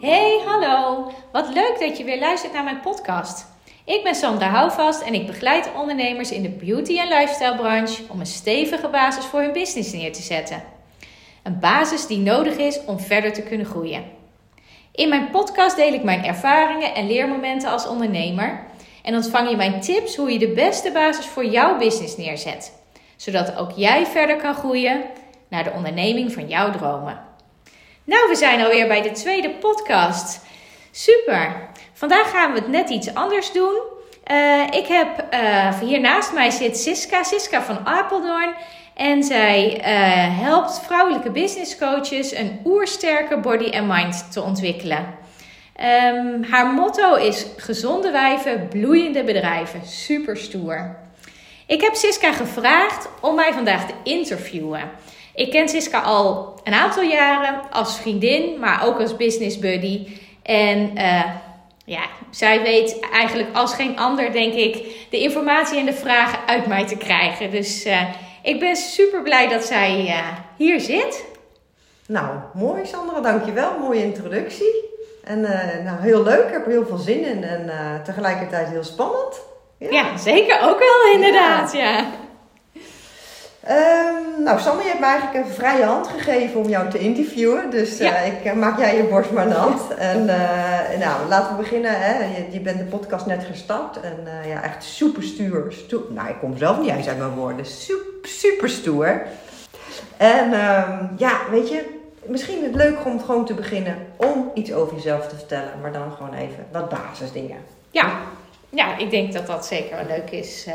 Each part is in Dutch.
Hey, hallo. Wat leuk dat je weer luistert naar mijn podcast. Ik ben Sandra Houvast en ik begeleid ondernemers in de beauty- en lifestyle branche om een stevige basis voor hun business neer te zetten. Een basis die nodig is om verder te kunnen groeien. In mijn podcast deel ik mijn ervaringen en leermomenten als ondernemer en ontvang je mijn tips hoe je de beste basis voor jouw business neerzet, zodat ook jij verder kan groeien naar de onderneming van jouw dromen. Nou, we zijn alweer bij de tweede podcast. Super. Vandaag gaan we het net iets anders doen. Uh, ik heb uh, hier naast mij zit Siska, Siska van Apeldoorn. En zij uh, helpt vrouwelijke business coaches een oersterke body en mind te ontwikkelen. Um, haar motto is gezonde wijven, bloeiende bedrijven. Super stoer. Ik heb Siska gevraagd om mij vandaag te interviewen. Ik ken Siska al een aantal jaren als vriendin, maar ook als business buddy. En uh, ja, zij weet eigenlijk als geen ander, denk ik, de informatie en de vragen uit mij te krijgen. Dus uh, ik ben super blij dat zij uh, hier zit. Nou, mooi Sandra, dankjewel. Mooie introductie. En nou, heel leuk, ik heb er heel veel zin in en tegelijkertijd heel spannend. Ja. ja, zeker ook wel inderdaad, ja. ja. Um, nou, Sander, je hebt me eigenlijk een vrije hand gegeven om jou te interviewen. Dus uh, ik uh, maak jij je borst maar nat. en uh, nou, laten we beginnen. Hè. Je, je, bent de podcast net gestart. En ja, echt super stoer. Nou, ik kom zelf niet eens uit mijn woorden. Super, super stoer. En um, ja, weet je, misschien het leuk om gewoon te beginnen om iets over jezelf te vertellen. Maar dan gewoon even wat basisdingen. Ja, ja ik denk dat dat zeker wel leuk is.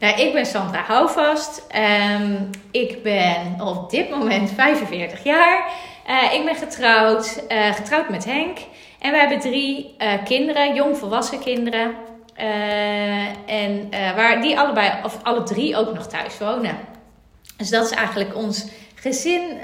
Nou, ik ben Sandra Houvast. Um, ik ben op dit moment 45 jaar. Uh, ik ben getrouwd, uh, getrouwd met Henk. En we hebben drie uh, kinderen, jongvolwassen kinderen. en waar die allebei, of alle drie ook nog thuis wonen. Dus dat is eigenlijk ons gezin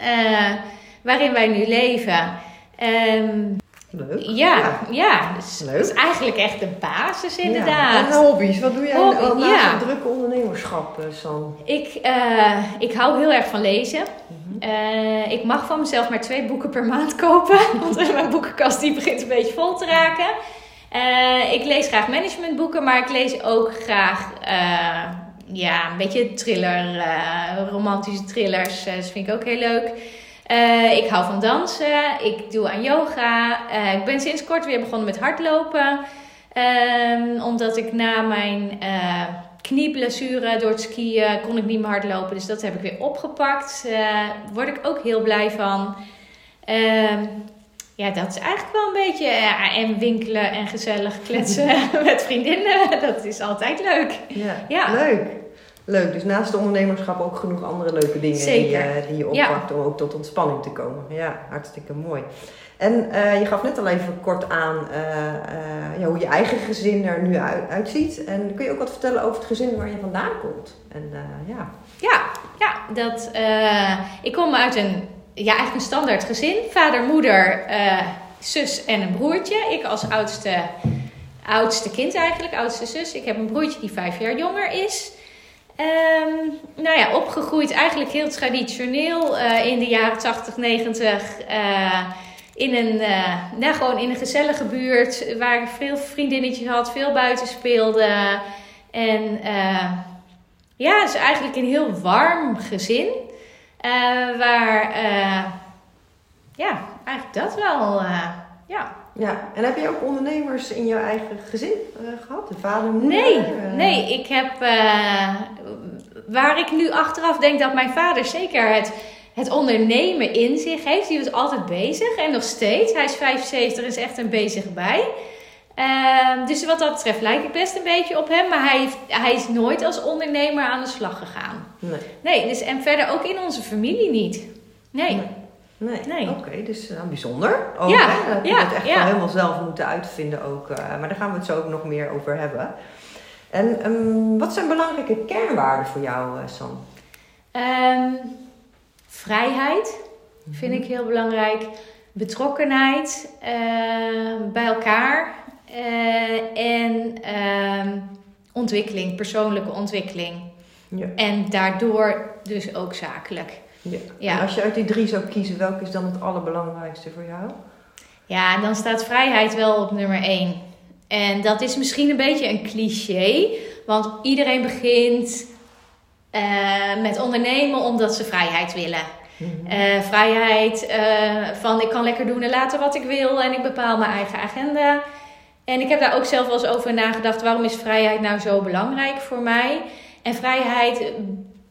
waarin wij nu leven. Um, Leuk. Ja, ja. Dus Leuk. is eigenlijk echt de basis inderdaad. Ja. En hobby's, wat doe jij Hobby, naast ja. drukke ondernemerschap, San? Ik, uh, ik hou heel erg van lezen. Mm -hmm. uh, ik mag van mezelf maar twee boeken per maand kopen. Want mijn boekenkast die begint een beetje vol te raken. Uh, ik lees graag managementboeken, maar ik lees ook graag ja, een beetje thriller, romantische thrillers. dat vind ik ook heel leuk. Uh, ik hou van dansen. Ik doe aan yoga. Uh, ik ben sinds kort weer begonnen met hardlopen. Um, omdat ik na mijn uh, knieblessure door het skiën kon ik niet meer hardlopen. Dus dat heb ik weer opgepakt. Daar word ik ook heel blij van. Um, ja, dat is eigenlijk wel een beetje. en winkelen en gezellig kletsen met vriendinnen. Dat is altijd leuk. Ja, ja. leuk. Leuk, dus naast de ondernemerschap ook genoeg andere leuke dingen die, uh, die je oppakt om ook tot ontspanning te komen. Ja, hartstikke mooi. En uh, je gaf net al even kort aan uh, ja, hoe je eigen gezin er nu uit, uitziet. En kun je ook wat vertellen over het gezin waar je vandaan komt? En, ja. Ja, ja dat, ik kom uit een, ja, eigenlijk een standaard gezin. Vader, moeder, zus en een broertje. Ik als oudste, oudste kind eigenlijk, oudste zus. Ik heb een broertje die vijf jaar jonger is. Um, nou ja, opgegroeid eigenlijk heel traditioneel uh, in de jaren 80, 90. Uh, in een, uh, nou, gewoon in een gezellige buurt waar ik veel vriendinnetjes had, veel buiten speelde. En ja, het is eigenlijk een heel warm gezin. waar, ja, eigenlijk dat wel, ja. Ja, en heb je ook ondernemers in jouw eigen gezin uh, gehad? De vader, moeder? Nee, uh... nee. Ik heb, uh, waar ik nu achteraf denk dat mijn vader zeker het, het ondernemen in zich heeft. Die was altijd bezig en nog steeds. Hij is 75 en is echt een bezig bij. Ehm, dus wat dat betreft lijk ik best een beetje op hem. Maar hij, hij is nooit als ondernemer aan de slag gegaan. Nee. Nee, dus, en verder ook in onze familie niet. nee. nee. Nee. nee. Oké, dus uh, bijzonder. Ook, ja, hè? Dat ja, je het echt ja. wel helemaal zelf moeten uitvinden ook. Uh, maar daar gaan we het zo ook nog meer over hebben. En um, wat zijn belangrijke kernwaarden voor jou, uh, Sam? Um, vrijheid vind ik heel belangrijk. Betrokkenheid bij elkaar. en um, ontwikkeling, persoonlijke ontwikkeling. Ja. En daardoor dus ook zakelijk. Ja. Ja. En als je uit die drie zou kiezen, welke is dan het allerbelangrijkste voor jou? Ja, en dan staat vrijheid wel op nummer één. En dat is misschien een beetje een cliché, want iedereen begint eh, met ondernemen omdat ze vrijheid willen. Eh, vrijheid eh, van ik kan lekker doen en laten wat ik wil en ik bepaal mijn eigen agenda. En ik heb daar ook zelf wel eens over nagedacht. Waarom is vrijheid nou zo belangrijk voor mij? En vrijheid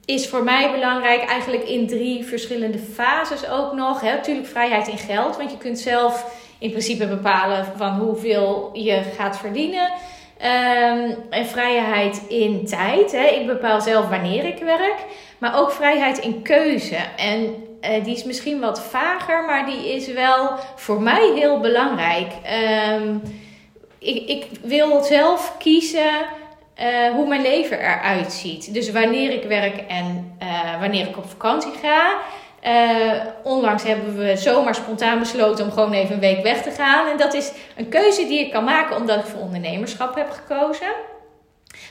is voor mij belangrijk eigenlijk in drie verschillende fases ook nog. Hè? Natuurlijk vrijheid in geld, want je kunt zelf in principe bepalen van hoeveel je gaat verdienen. Ehm, en vrijheid in tijd. Hè? Ik bepaal zelf wanneer ik werk. Maar ook vrijheid in keuze. En eh, die is misschien wat vager, maar die is wel voor mij heel belangrijk. Ehm, ik, ik wil zelf kiezen eh, hoe mijn leven eruit ziet. Dus wanneer ik werk en eh, wanneer ik op vakantie ga. Eh, onlangs hebben we zomaar spontaan besloten om gewoon even een week weg te gaan. En dat is een keuze die ik kan maken omdat ik voor ondernemerschap heb gekozen.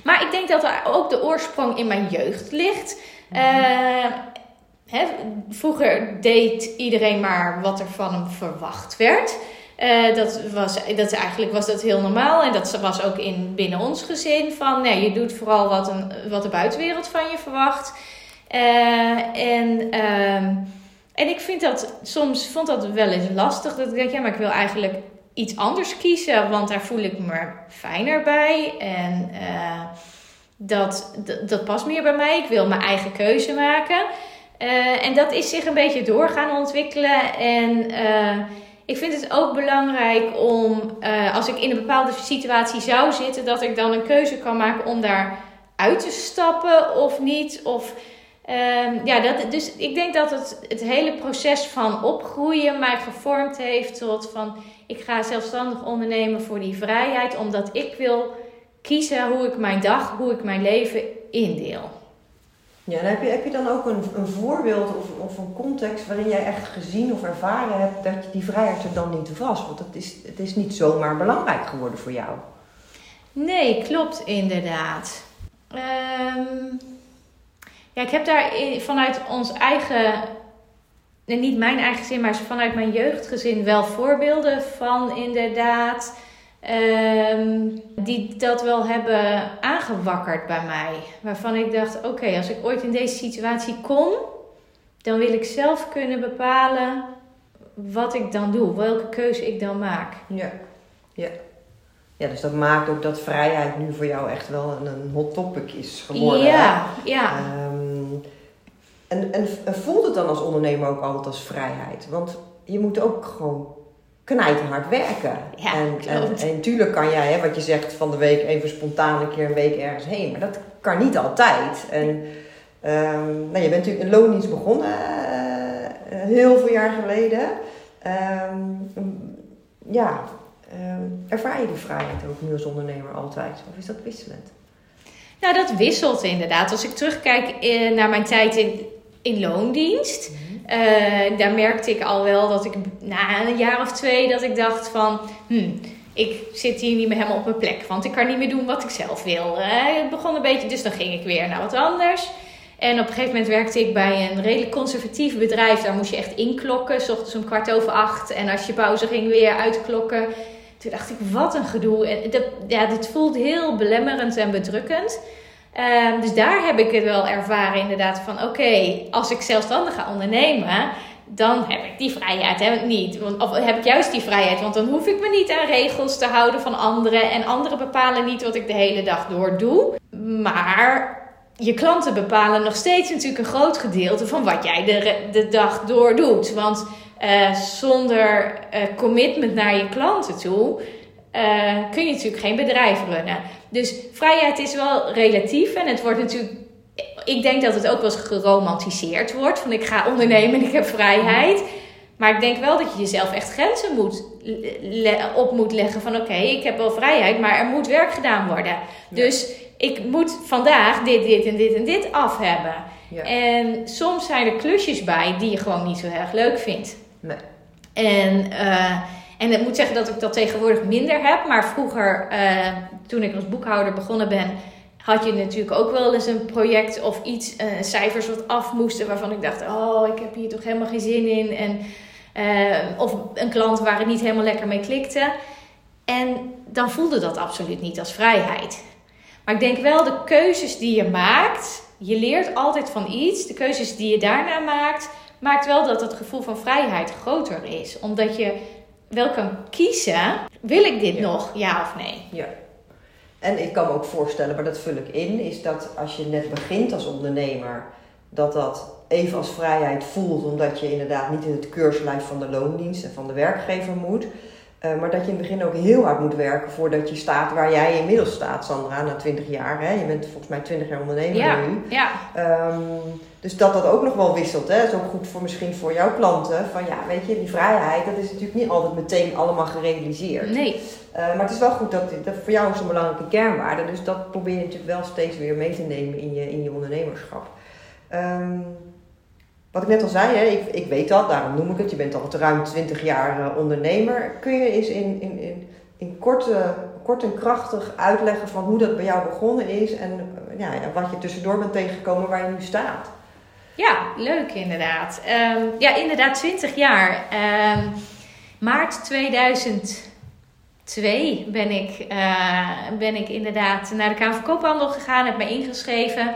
Maar ik denk dat er ook de oorsprong in mijn jeugd ligt. Eh, hè, vroeger deed iedereen maar wat er van hem verwacht werd. Eh, dat was, dat eigenlijk was dat heel normaal. En dat was ook in, binnen ons gezin. Van nee, je doet vooral wat, een, wat de buitenwereld van je verwacht. Eh, en, ehm, en ik vind dat soms vond dat wel eens lastig. Dat ik denk, ja, maar ik wil eigenlijk iets anders kiezen. Want daar voel ik me fijner bij. En eh, dat, dat, dat past meer bij mij. Ik wil mijn eigen keuze maken. Eh, en dat is zich een beetje door gaan ontwikkelen. En ik vind het ook belangrijk om, als ik in een bepaalde situatie zou zitten, dat ik dan een keuze kan maken om daar uit te stappen of niet. Of, ehm, ja, dat, dus ik denk dat het, het hele proces van opgroeien mij gevormd heeft tot van ik ga zelfstandig ondernemen voor die vrijheid, omdat ik wil kiezen hoe ik mijn dag, hoe ik mijn leven indeel. Ja, en heb je, heb je dan ook een, een voorbeeld of, of een context waarin jij echt gezien of ervaren hebt dat je die vrijheid er dan niet was? Want het is, het is niet zomaar belangrijk geworden voor jou. Nee, klopt inderdaad. Ehm, ja, ik heb daar vanuit ons eigen, nee, niet mijn eigen zin, maar vanuit mijn jeugdgezin wel voorbeelden van inderdaad. ehm, die dat wel hebben aangewakkerd bij mij. Waarvan ik dacht: oké, als ik ooit in deze situatie kom, dan wil ik zelf kunnen bepalen wat ik dan doe, welke keuze ik dan maak. Ja. Ja. Ja, dus dat maakt ook dat vrijheid nu voor jou echt wel een, hot topic is geworden. hè? Ja, ja. En, en, en voelt het dan als ondernemer ook altijd als vrijheid? Want je moet ook gewoon knijterhard werken. Ja, en, en, klopt. en tuurlijk kan jij, hè, wat je zegt, van de week even spontaan een keer een week ergens heen. Maar dat kan niet altijd. En ehm, nou, je bent natuurlijk in loondienst begonnen, eh, heel veel jaar geleden. Ehm, ja, ehm, ervaar je die vrijheid ook nu als ondernemer altijd? Of is dat wisselend? Nou, dat wisselt inderdaad. Als ik terugkijk eh, naar mijn tijd in, in loondienst, eh, daar merkte ik al wel dat ik na een jaar of twee dat ik dacht van, hmm, ik zit hier niet meer helemaal op mijn plek, want ik kan niet meer doen wat ik zelf wil. Eh, het begon een beetje, dus dan ging ik weer naar wat anders. En op een gegeven moment werkte ik bij een redelijk conservatief bedrijf. Daar moest je echt inklokken, s ochtends om kwart over acht. En als je pauze ging, weer uitklokken. Toen dacht ik, wat een gedoe. En dat, ja, dit voelt heel belemmerend en bedrukkend. Ehm, dus daar heb ik het wel ervaren inderdaad van... oké, als ik zelfstandig ga ondernemen... dan heb ik die vrijheid heb ik niet. Want, of heb ik juist die vrijheid. Want dan hoef ik me niet aan regels te houden van anderen. En anderen bepalen niet wat ik de hele dag door doe. Maar je klanten bepalen nog steeds natuurlijk een groot gedeelte... van wat jij de, de dag door doet. Want eh, zonder eh, commitment naar je klanten toe... eh, kun je natuurlijk geen bedrijf runnen. Dus vrijheid is wel relatief en het wordt natuurlijk. Ik denk dat het ook wel eens geromantiseerd wordt. Van ik ga ondernemen en ik heb vrijheid. Maar ik denk wel dat je jezelf echt grenzen moet op moet leggen. Van oké, ik heb wel vrijheid, maar er moet werk gedaan worden. Dus ik moet vandaag dit, dit en dit en dit af hebben. Ja. En soms zijn er klusjes bij die je gewoon niet zo erg leuk vindt. Nee. En, eh, en ik moet zeggen dat ik dat tegenwoordig minder heb. Maar vroeger, eh, toen ik als boekhouder begonnen ben, had je natuurlijk ook wel eens een project of iets, uh, cijfers wat af moesten, waarvan ik dacht, oh, ik heb hier toch helemaal geen zin in. En, uh, of een klant waar het niet helemaal lekker mee klikte. En dan voelde dat absoluut niet als vrijheid. Maar ik denk wel de keuzes die je maakt, je leert altijd van iets. De keuzes die je daarna maakt, maakt wel dat het gevoel van vrijheid groter is. Omdat je wel kan kiezen, wil ik dit nog, ja of nee? Ja. En ik kan me ook voorstellen, maar dat vul ik in, is dat als je net begint als ondernemer, dat dat even als vrijheid voelt, omdat je inderdaad niet in het keurslijf van de loondienst en van de werkgever moet. Uh, maar dat je in het begin ook heel hard moet werken voordat je staat waar jij inmiddels staat, Sandra, na 20 jaar. Hè? Je bent volgens mij 20 jaar ondernemer ja, nu. Ja. Um, dus dat dat ook nog wel wisselt. Hè? Dat is ook goed voor misschien voor jouw klanten. Van ja, weet je, die vrijheid, dat is natuurlijk niet altijd meteen allemaal gerealiseerd. Nee. Uh, maar het is wel goed dat, dat voor jou is een belangrijke kernwaarde. Dus dat probeer je natuurlijk wel steeds weer mee te nemen in je, in je ondernemerschap. Um, wat ik net al zei, hè, ik, ik weet dat, daarom noem ik het. Je bent al ruim 20 jaar uh, ondernemer. Kun je eens in, in, in, in korte, kort en krachtig uitleggen van hoe dat bij jou begonnen is en uh, ja, wat je tussendoor bent tegengekomen waar je nu staat? Ja, leuk inderdaad. Um, ja, inderdaad 20 jaar. Um, maart 2002 ben ik, uh, ben ik inderdaad naar de Kamer van Koophandel gegaan, heb me ingeschreven.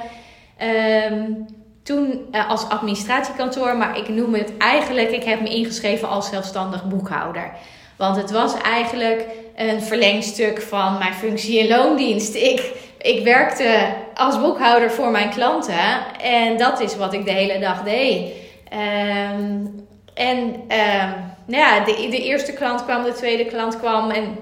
Um, toen uh, als administratiekantoor, maar ik noem het eigenlijk, ik heb me ingeschreven als zelfstandig boekhouder. Want het was eigenlijk een verlengstuk van mijn functie in loondienst. Ik, ik werkte als boekhouder voor mijn klanten en dat is wat ik de hele dag deed. Um, en um, nou ja, de, de eerste klant kwam, de tweede klant kwam en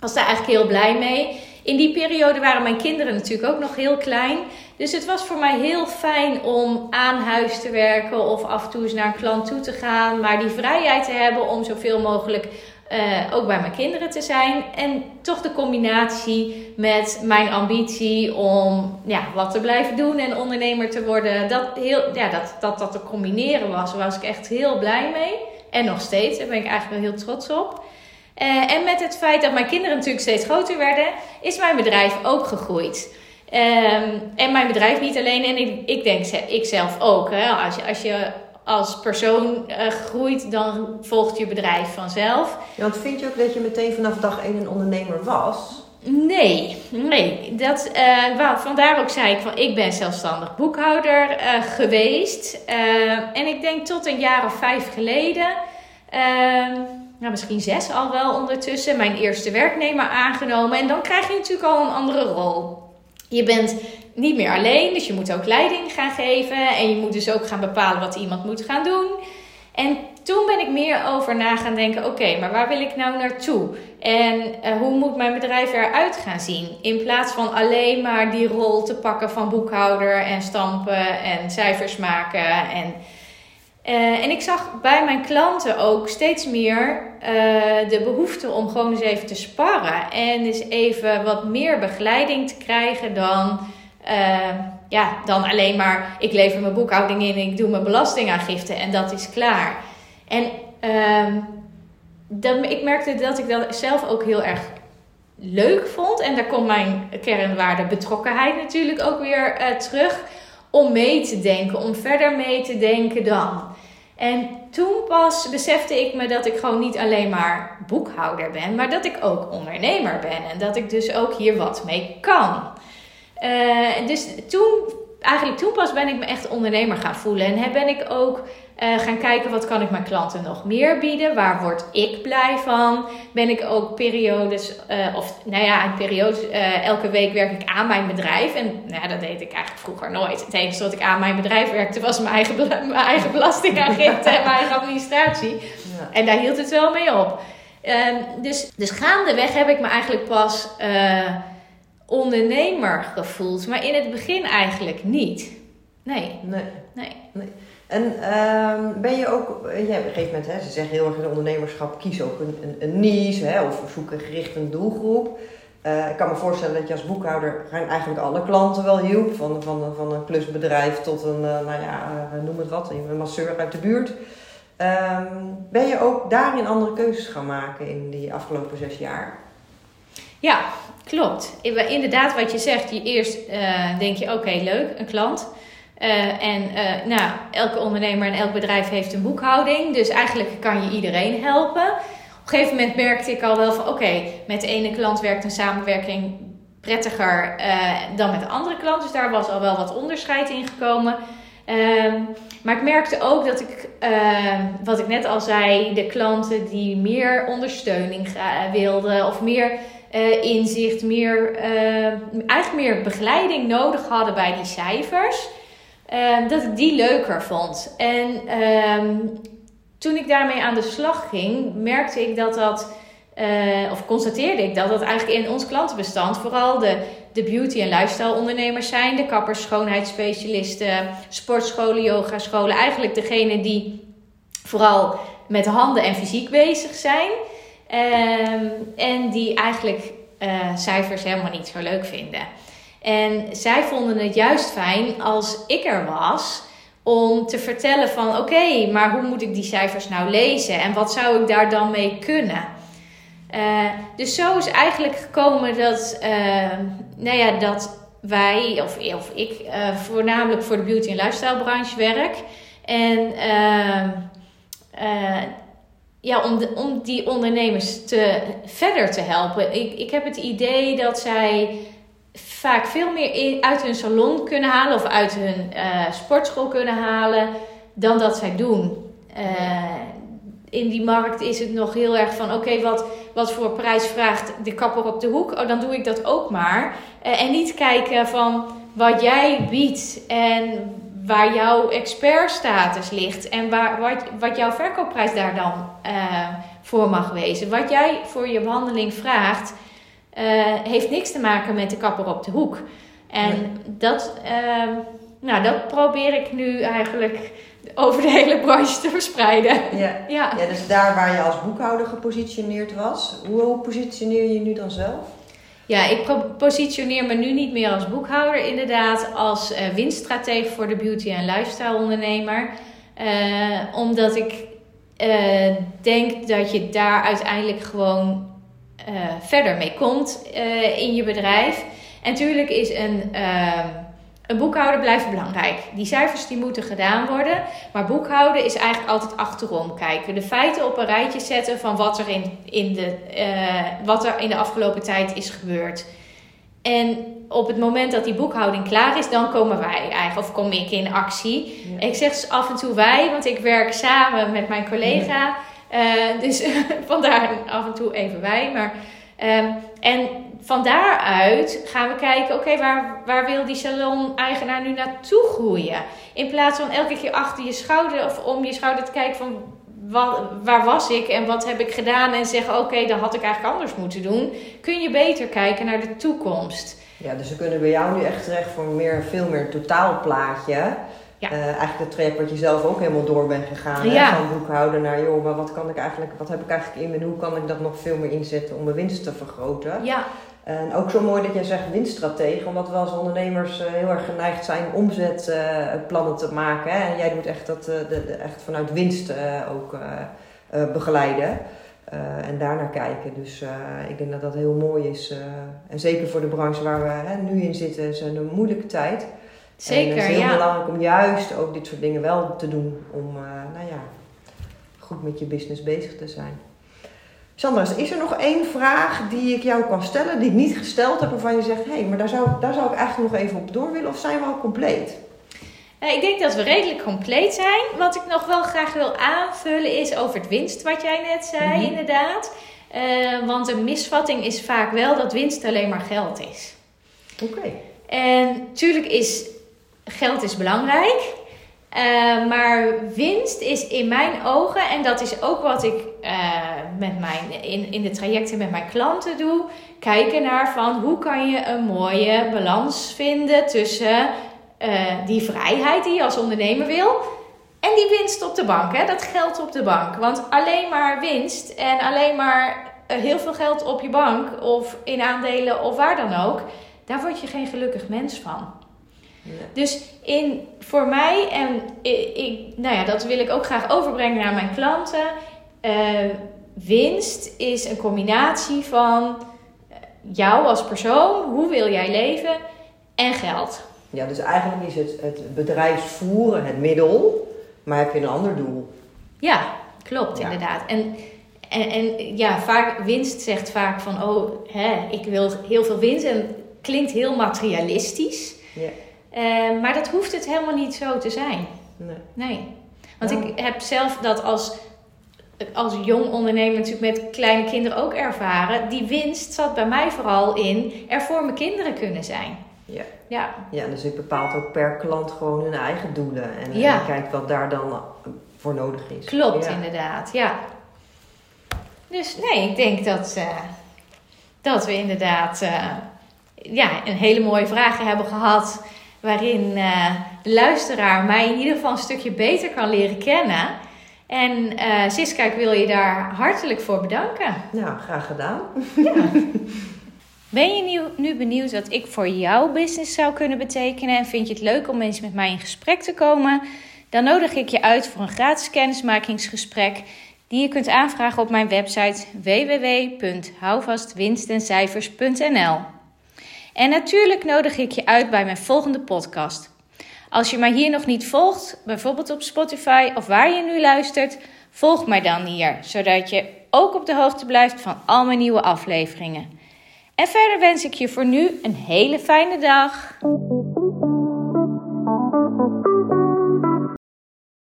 was daar eigenlijk heel blij mee. In die periode waren mijn kinderen natuurlijk ook nog heel klein. Dus het was voor mij heel fijn om aan huis te werken of af en toe eens naar een klant toe te gaan. Maar die vrijheid te hebben om zoveel mogelijk uh, ook bij mijn kinderen te zijn. En toch de combinatie met mijn ambitie om ja, wat te blijven doen en ondernemer te worden. Dat, heel, ja, dat, dat dat te combineren was, was ik echt heel blij mee. En nog steeds, daar ben ik eigenlijk wel heel trots op. Uh, en met het feit dat mijn kinderen natuurlijk steeds groter werden, is mijn bedrijf ook gegroeid. Um, en mijn bedrijf niet alleen, en ik, ik denk zelf ook. Hè? Als, je, als je als persoon uh, groeit, dan volgt je bedrijf vanzelf. Ja, want vind je ook dat je meteen vanaf dag één een ondernemer was? Nee, nee. Dat, uh, vandaar ook zei ik van ik ben zelfstandig boekhouder uh, geweest. en ik denk tot een jaar of vijf geleden ehm, nou, misschien zes al wel ondertussen, mijn eerste werknemer aangenomen. En dan krijg je natuurlijk al een andere rol. Je bent niet meer alleen, dus je moet ook leiding gaan geven. En je moet dus ook gaan bepalen wat iemand moet gaan doen. En toen ben ik meer over na gaan denken: oké, maar waar wil ik nou naartoe? En uh, hoe moet mijn bedrijf eruit gaan zien? In plaats van alleen maar die rol te pakken van boekhouder en stampen en cijfers maken en uh, en ik zag bij mijn klanten ook steeds meer uh, de behoefte om gewoon eens even te sparren. En eens even wat meer begeleiding te krijgen dan, uh, ja, dan alleen maar ik lever mijn boekhouding in ik doe mijn belastingaangifte en dat is klaar. En ehm, dan, ik merkte dat ik dat zelf ook heel erg leuk vond. En daar komt mijn kernwaarde betrokkenheid natuurlijk ook weer terug om mee te denken, om verder mee te denken dan. En toen pas besefte ik me dat ik gewoon niet alleen maar boekhouder ben, maar dat ik ook ondernemer ben en dat ik dus ook hier wat mee kan. Uh, dus toen, eigenlijk toen pas ben ik me echt ondernemer gaan voelen en ben ik ook uh, gaan kijken wat kan ik mijn klanten nog meer bieden. Waar word ik blij van? Ben ik ook periodes, uh, of nou ja, een periode, uh, elke week werk ik aan mijn bedrijf. En nou dat deed ik eigenlijk vroeger nooit. Het enige wat ik aan mijn bedrijf werkte was mijn eigen, mijn eigen belastingaangifte en mijn eigen administratie. Ja. En daar hield het wel mee op. Ehm, dus, dus gaandeweg heb ik me eigenlijk pas ondernemer gevoeld. Maar in het begin eigenlijk niet. Nee. Nee. Nee. nee. En um, ben je ook, ja, op een gegeven moment, hè, ze zeggen heel erg in ondernemerschap, kies ook een, een, niche hè, of zoek een gericht een doelgroep. Uh, ik kan me voorstellen dat je als boekhouder eigenlijk alle klanten wel hielp, van, van, van een klusbedrijf tot een, uh, nou ja, noem het wat, een masseur uit de buurt. Um, ben je ook daarin andere keuzes gaan maken in die afgelopen zes jaar? Ja, klopt. Inderdaad, wat je zegt, je eerst denk je, oké, leuk, een klant. Uh, en uh, nou, elke ondernemer en elk bedrijf heeft een boekhouding. Dus eigenlijk kan je iedereen helpen. Op een gegeven moment merkte ik al wel van oké, met de ene klant werkt een samenwerking prettiger uh, dan met de andere klant. Dus daar was al wel wat onderscheid in gekomen. Ehm, maar ik merkte ook dat ik, ehm, wat ik net al zei, de klanten die meer ondersteuning wilden of meer inzicht, meer, eigenlijk meer begeleiding nodig hadden bij die cijfers, uh, dat ik die leuker vond. En toen ik daarmee aan de slag ging, merkte ik dat dat, of constateerde ik dat dat eigenlijk in ons klantenbestand vooral de, de beauty- en lifestyle ondernemers zijn, de kappers, schoonheidsspecialisten, sportscholen, yogascholen, eigenlijk degene die vooral met handen en fysiek bezig zijn. Um, en die eigenlijk uh, cijfers helemaal niet zo leuk vinden. En zij vonden het juist fijn als ik er was om te vertellen van oké, maar hoe moet ik die cijfers nou lezen en wat zou ik daar dan mee kunnen? Uh, dus zo is eigenlijk gekomen dat, uh, nou ja, dat wij, of, of ik, voornamelijk voor de beauty en lifestyle branche werk. En ja, om, om die ondernemers te, verder te helpen. Ik, ik heb het idee dat zij vaak veel meer uit hun salon kunnen halen of uit hun uh, sportschool kunnen halen dan dat zij doen. Uh, in die markt is het nog heel erg van: oké, wat, wat voor prijs vraagt de kapper op de hoek? Oh, dan doe ik dat ook maar. Uh, en niet kijken van wat jij biedt en waar jouw expertstatus ligt en waar, wat, wat jouw verkoopprijs daar dan voor mag wezen. Wat jij voor je behandeling vraagt, heeft niks te maken met de kapper op de hoek. En dat, uh, nou, dat probeer ik nu eigenlijk over de hele branche te verspreiden. Ja. ja. Ja. dus daar waar je als boekhouder gepositioneerd was, hoe positioneer je je nu dan zelf? Ja, ik positioneer me nu niet meer als boekhouder, inderdaad, als uh, winststratege voor de beauty- en lifestyle ondernemer. Uh, omdat ik uh, denk dat je daar uiteindelijk gewoon verder mee komt in je bedrijf. En natuurlijk is een ehm, een boekhouder blijft belangrijk. Die cijfers die moeten gedaan worden. Maar boekhouden is eigenlijk altijd achterom kijken. De feiten op een rijtje zetten van wat er in, in, de, uh, wat er in de afgelopen tijd is gebeurd. En op het moment dat die boekhouding klaar is, dan komen wij eigenlijk, of kom ik in actie. Ik zeg af en toe wij, want ik werk samen met mijn collega. Uh, dus vandaar af en toe even wij. Maar, um, en van daaruit gaan we kijken, oké, waar, waar wil die salon-eigenaar nu naartoe groeien? In plaats van elke keer achter je schouder of om je schouder te kijken van wat, waar was ik en wat heb ik gedaan en zeggen, oké, dat had ik eigenlijk anders moeten doen, kun je beter kijken naar de toekomst. Ja, dus we kunnen bij jou nu echt terecht voor meer, veel meer totaalplaatje. Ja. Uh, eigenlijk het traject wat je zelf ook helemaal door bent gegaan. Ja. Hè? Van boekhouden naar, joh, maar wat, kan ik eigenlijk, wat heb ik eigenlijk in me en hoe kan ik dat nog veel meer inzetten om mijn winst te vergroten? Ja. En ook zo mooi dat jij zegt winststratege, omdat we als ondernemers uh, heel erg geneigd zijn omzetplannen te maken. Hè? En jij doet echt dat de, de, echt vanuit winst ook begeleiden en daarnaar kijken. Dus ik denk dat dat heel mooi is. en zeker voor de branche waar we hè, nu in zitten, is een moeilijke tijd. Zeker, en het is heel ja. belangrijk om juist ook dit soort dingen wel te doen. Om nou ja, goed met je business bezig te zijn. Sandra, is er nog één vraag die ik jou kan stellen, die ik niet gesteld heb, waarvan je zegt: hé, hey, maar daar zou, daar zou ik eigenlijk nog even op door willen, of zijn we al compleet? Uh, ik denk dat we redelijk compleet zijn. Wat ik nog wel graag wil aanvullen is over het winst, wat jij net zei, mm -hmm. inderdaad. Uh, want een misvatting is vaak wel dat winst alleen maar geld is. Oké. Okay. En natuurlijk is geld is belangrijk. Uh, maar winst is in mijn ogen, en dat is ook wat ik uh, met mijn, in, in de trajecten met mijn klanten doe, kijken naar van hoe kan je een mooie balans vinden tussen uh, die vrijheid die je als ondernemer wil en die winst op de bank, hè, dat geld op de bank. Want alleen maar winst en alleen maar heel veel geld op je bank of in aandelen of waar dan ook, daar word je geen gelukkig mens van. Dus in, voor mij, en ik, nou ja, dat wil ik ook graag overbrengen naar mijn klanten. Uh, winst is een combinatie van uh, jou als persoon, hoe wil jij leven en geld. Ja, dus eigenlijk is het, het bedrijf voeren het middel, maar heb je een ander doel. Ja, klopt Ja. inderdaad. En, en, en ja, vaak, winst zegt vaak van, oh, hè, ik wil heel veel winst. En klinkt heel materialistisch. Ja. Eh, maar dat hoeft het helemaal niet zo te zijn. Nee. Nee. Want ik heb zelf dat als, als jong ondernemer natuurlijk met kleine kinderen ook ervaren. Die winst zat bij mij vooral in er voor mijn kinderen kunnen zijn. Ja. Ja, ja, dus ik bepaalt ook per klant gewoon hun eigen doelen. En, Ja. en kijkt wat daar dan voor nodig is. klopt Ja. inderdaad. Ja. Dus nee, ik denk dat, eh, dat we inderdaad eh, ja, een hele mooie vragen hebben gehad. Waarin eh, de luisteraar mij in ieder geval een stukje beter kan leren kennen. En eh Siska, ik wil je daar hartelijk voor bedanken. Nou, graag gedaan. Ben je nieuw- nu benieuwd wat ik voor jouw business zou kunnen betekenen en vind je het leuk om eens met mij in gesprek te komen? Dan nodig ik je uit voor een gratis kennismakingsgesprek die je kunt aanvragen op mijn website www.houvastwinstencijfers.nl. En natuurlijk nodig ik je uit bij mijn volgende podcast. Als je mij hier nog niet volgt, bijvoorbeeld op Spotify of waar je nu luistert, volg mij dan hier, zodat je ook op de hoogte blijft van al mijn nieuwe afleveringen. En verder wens ik je voor nu een hele fijne dag.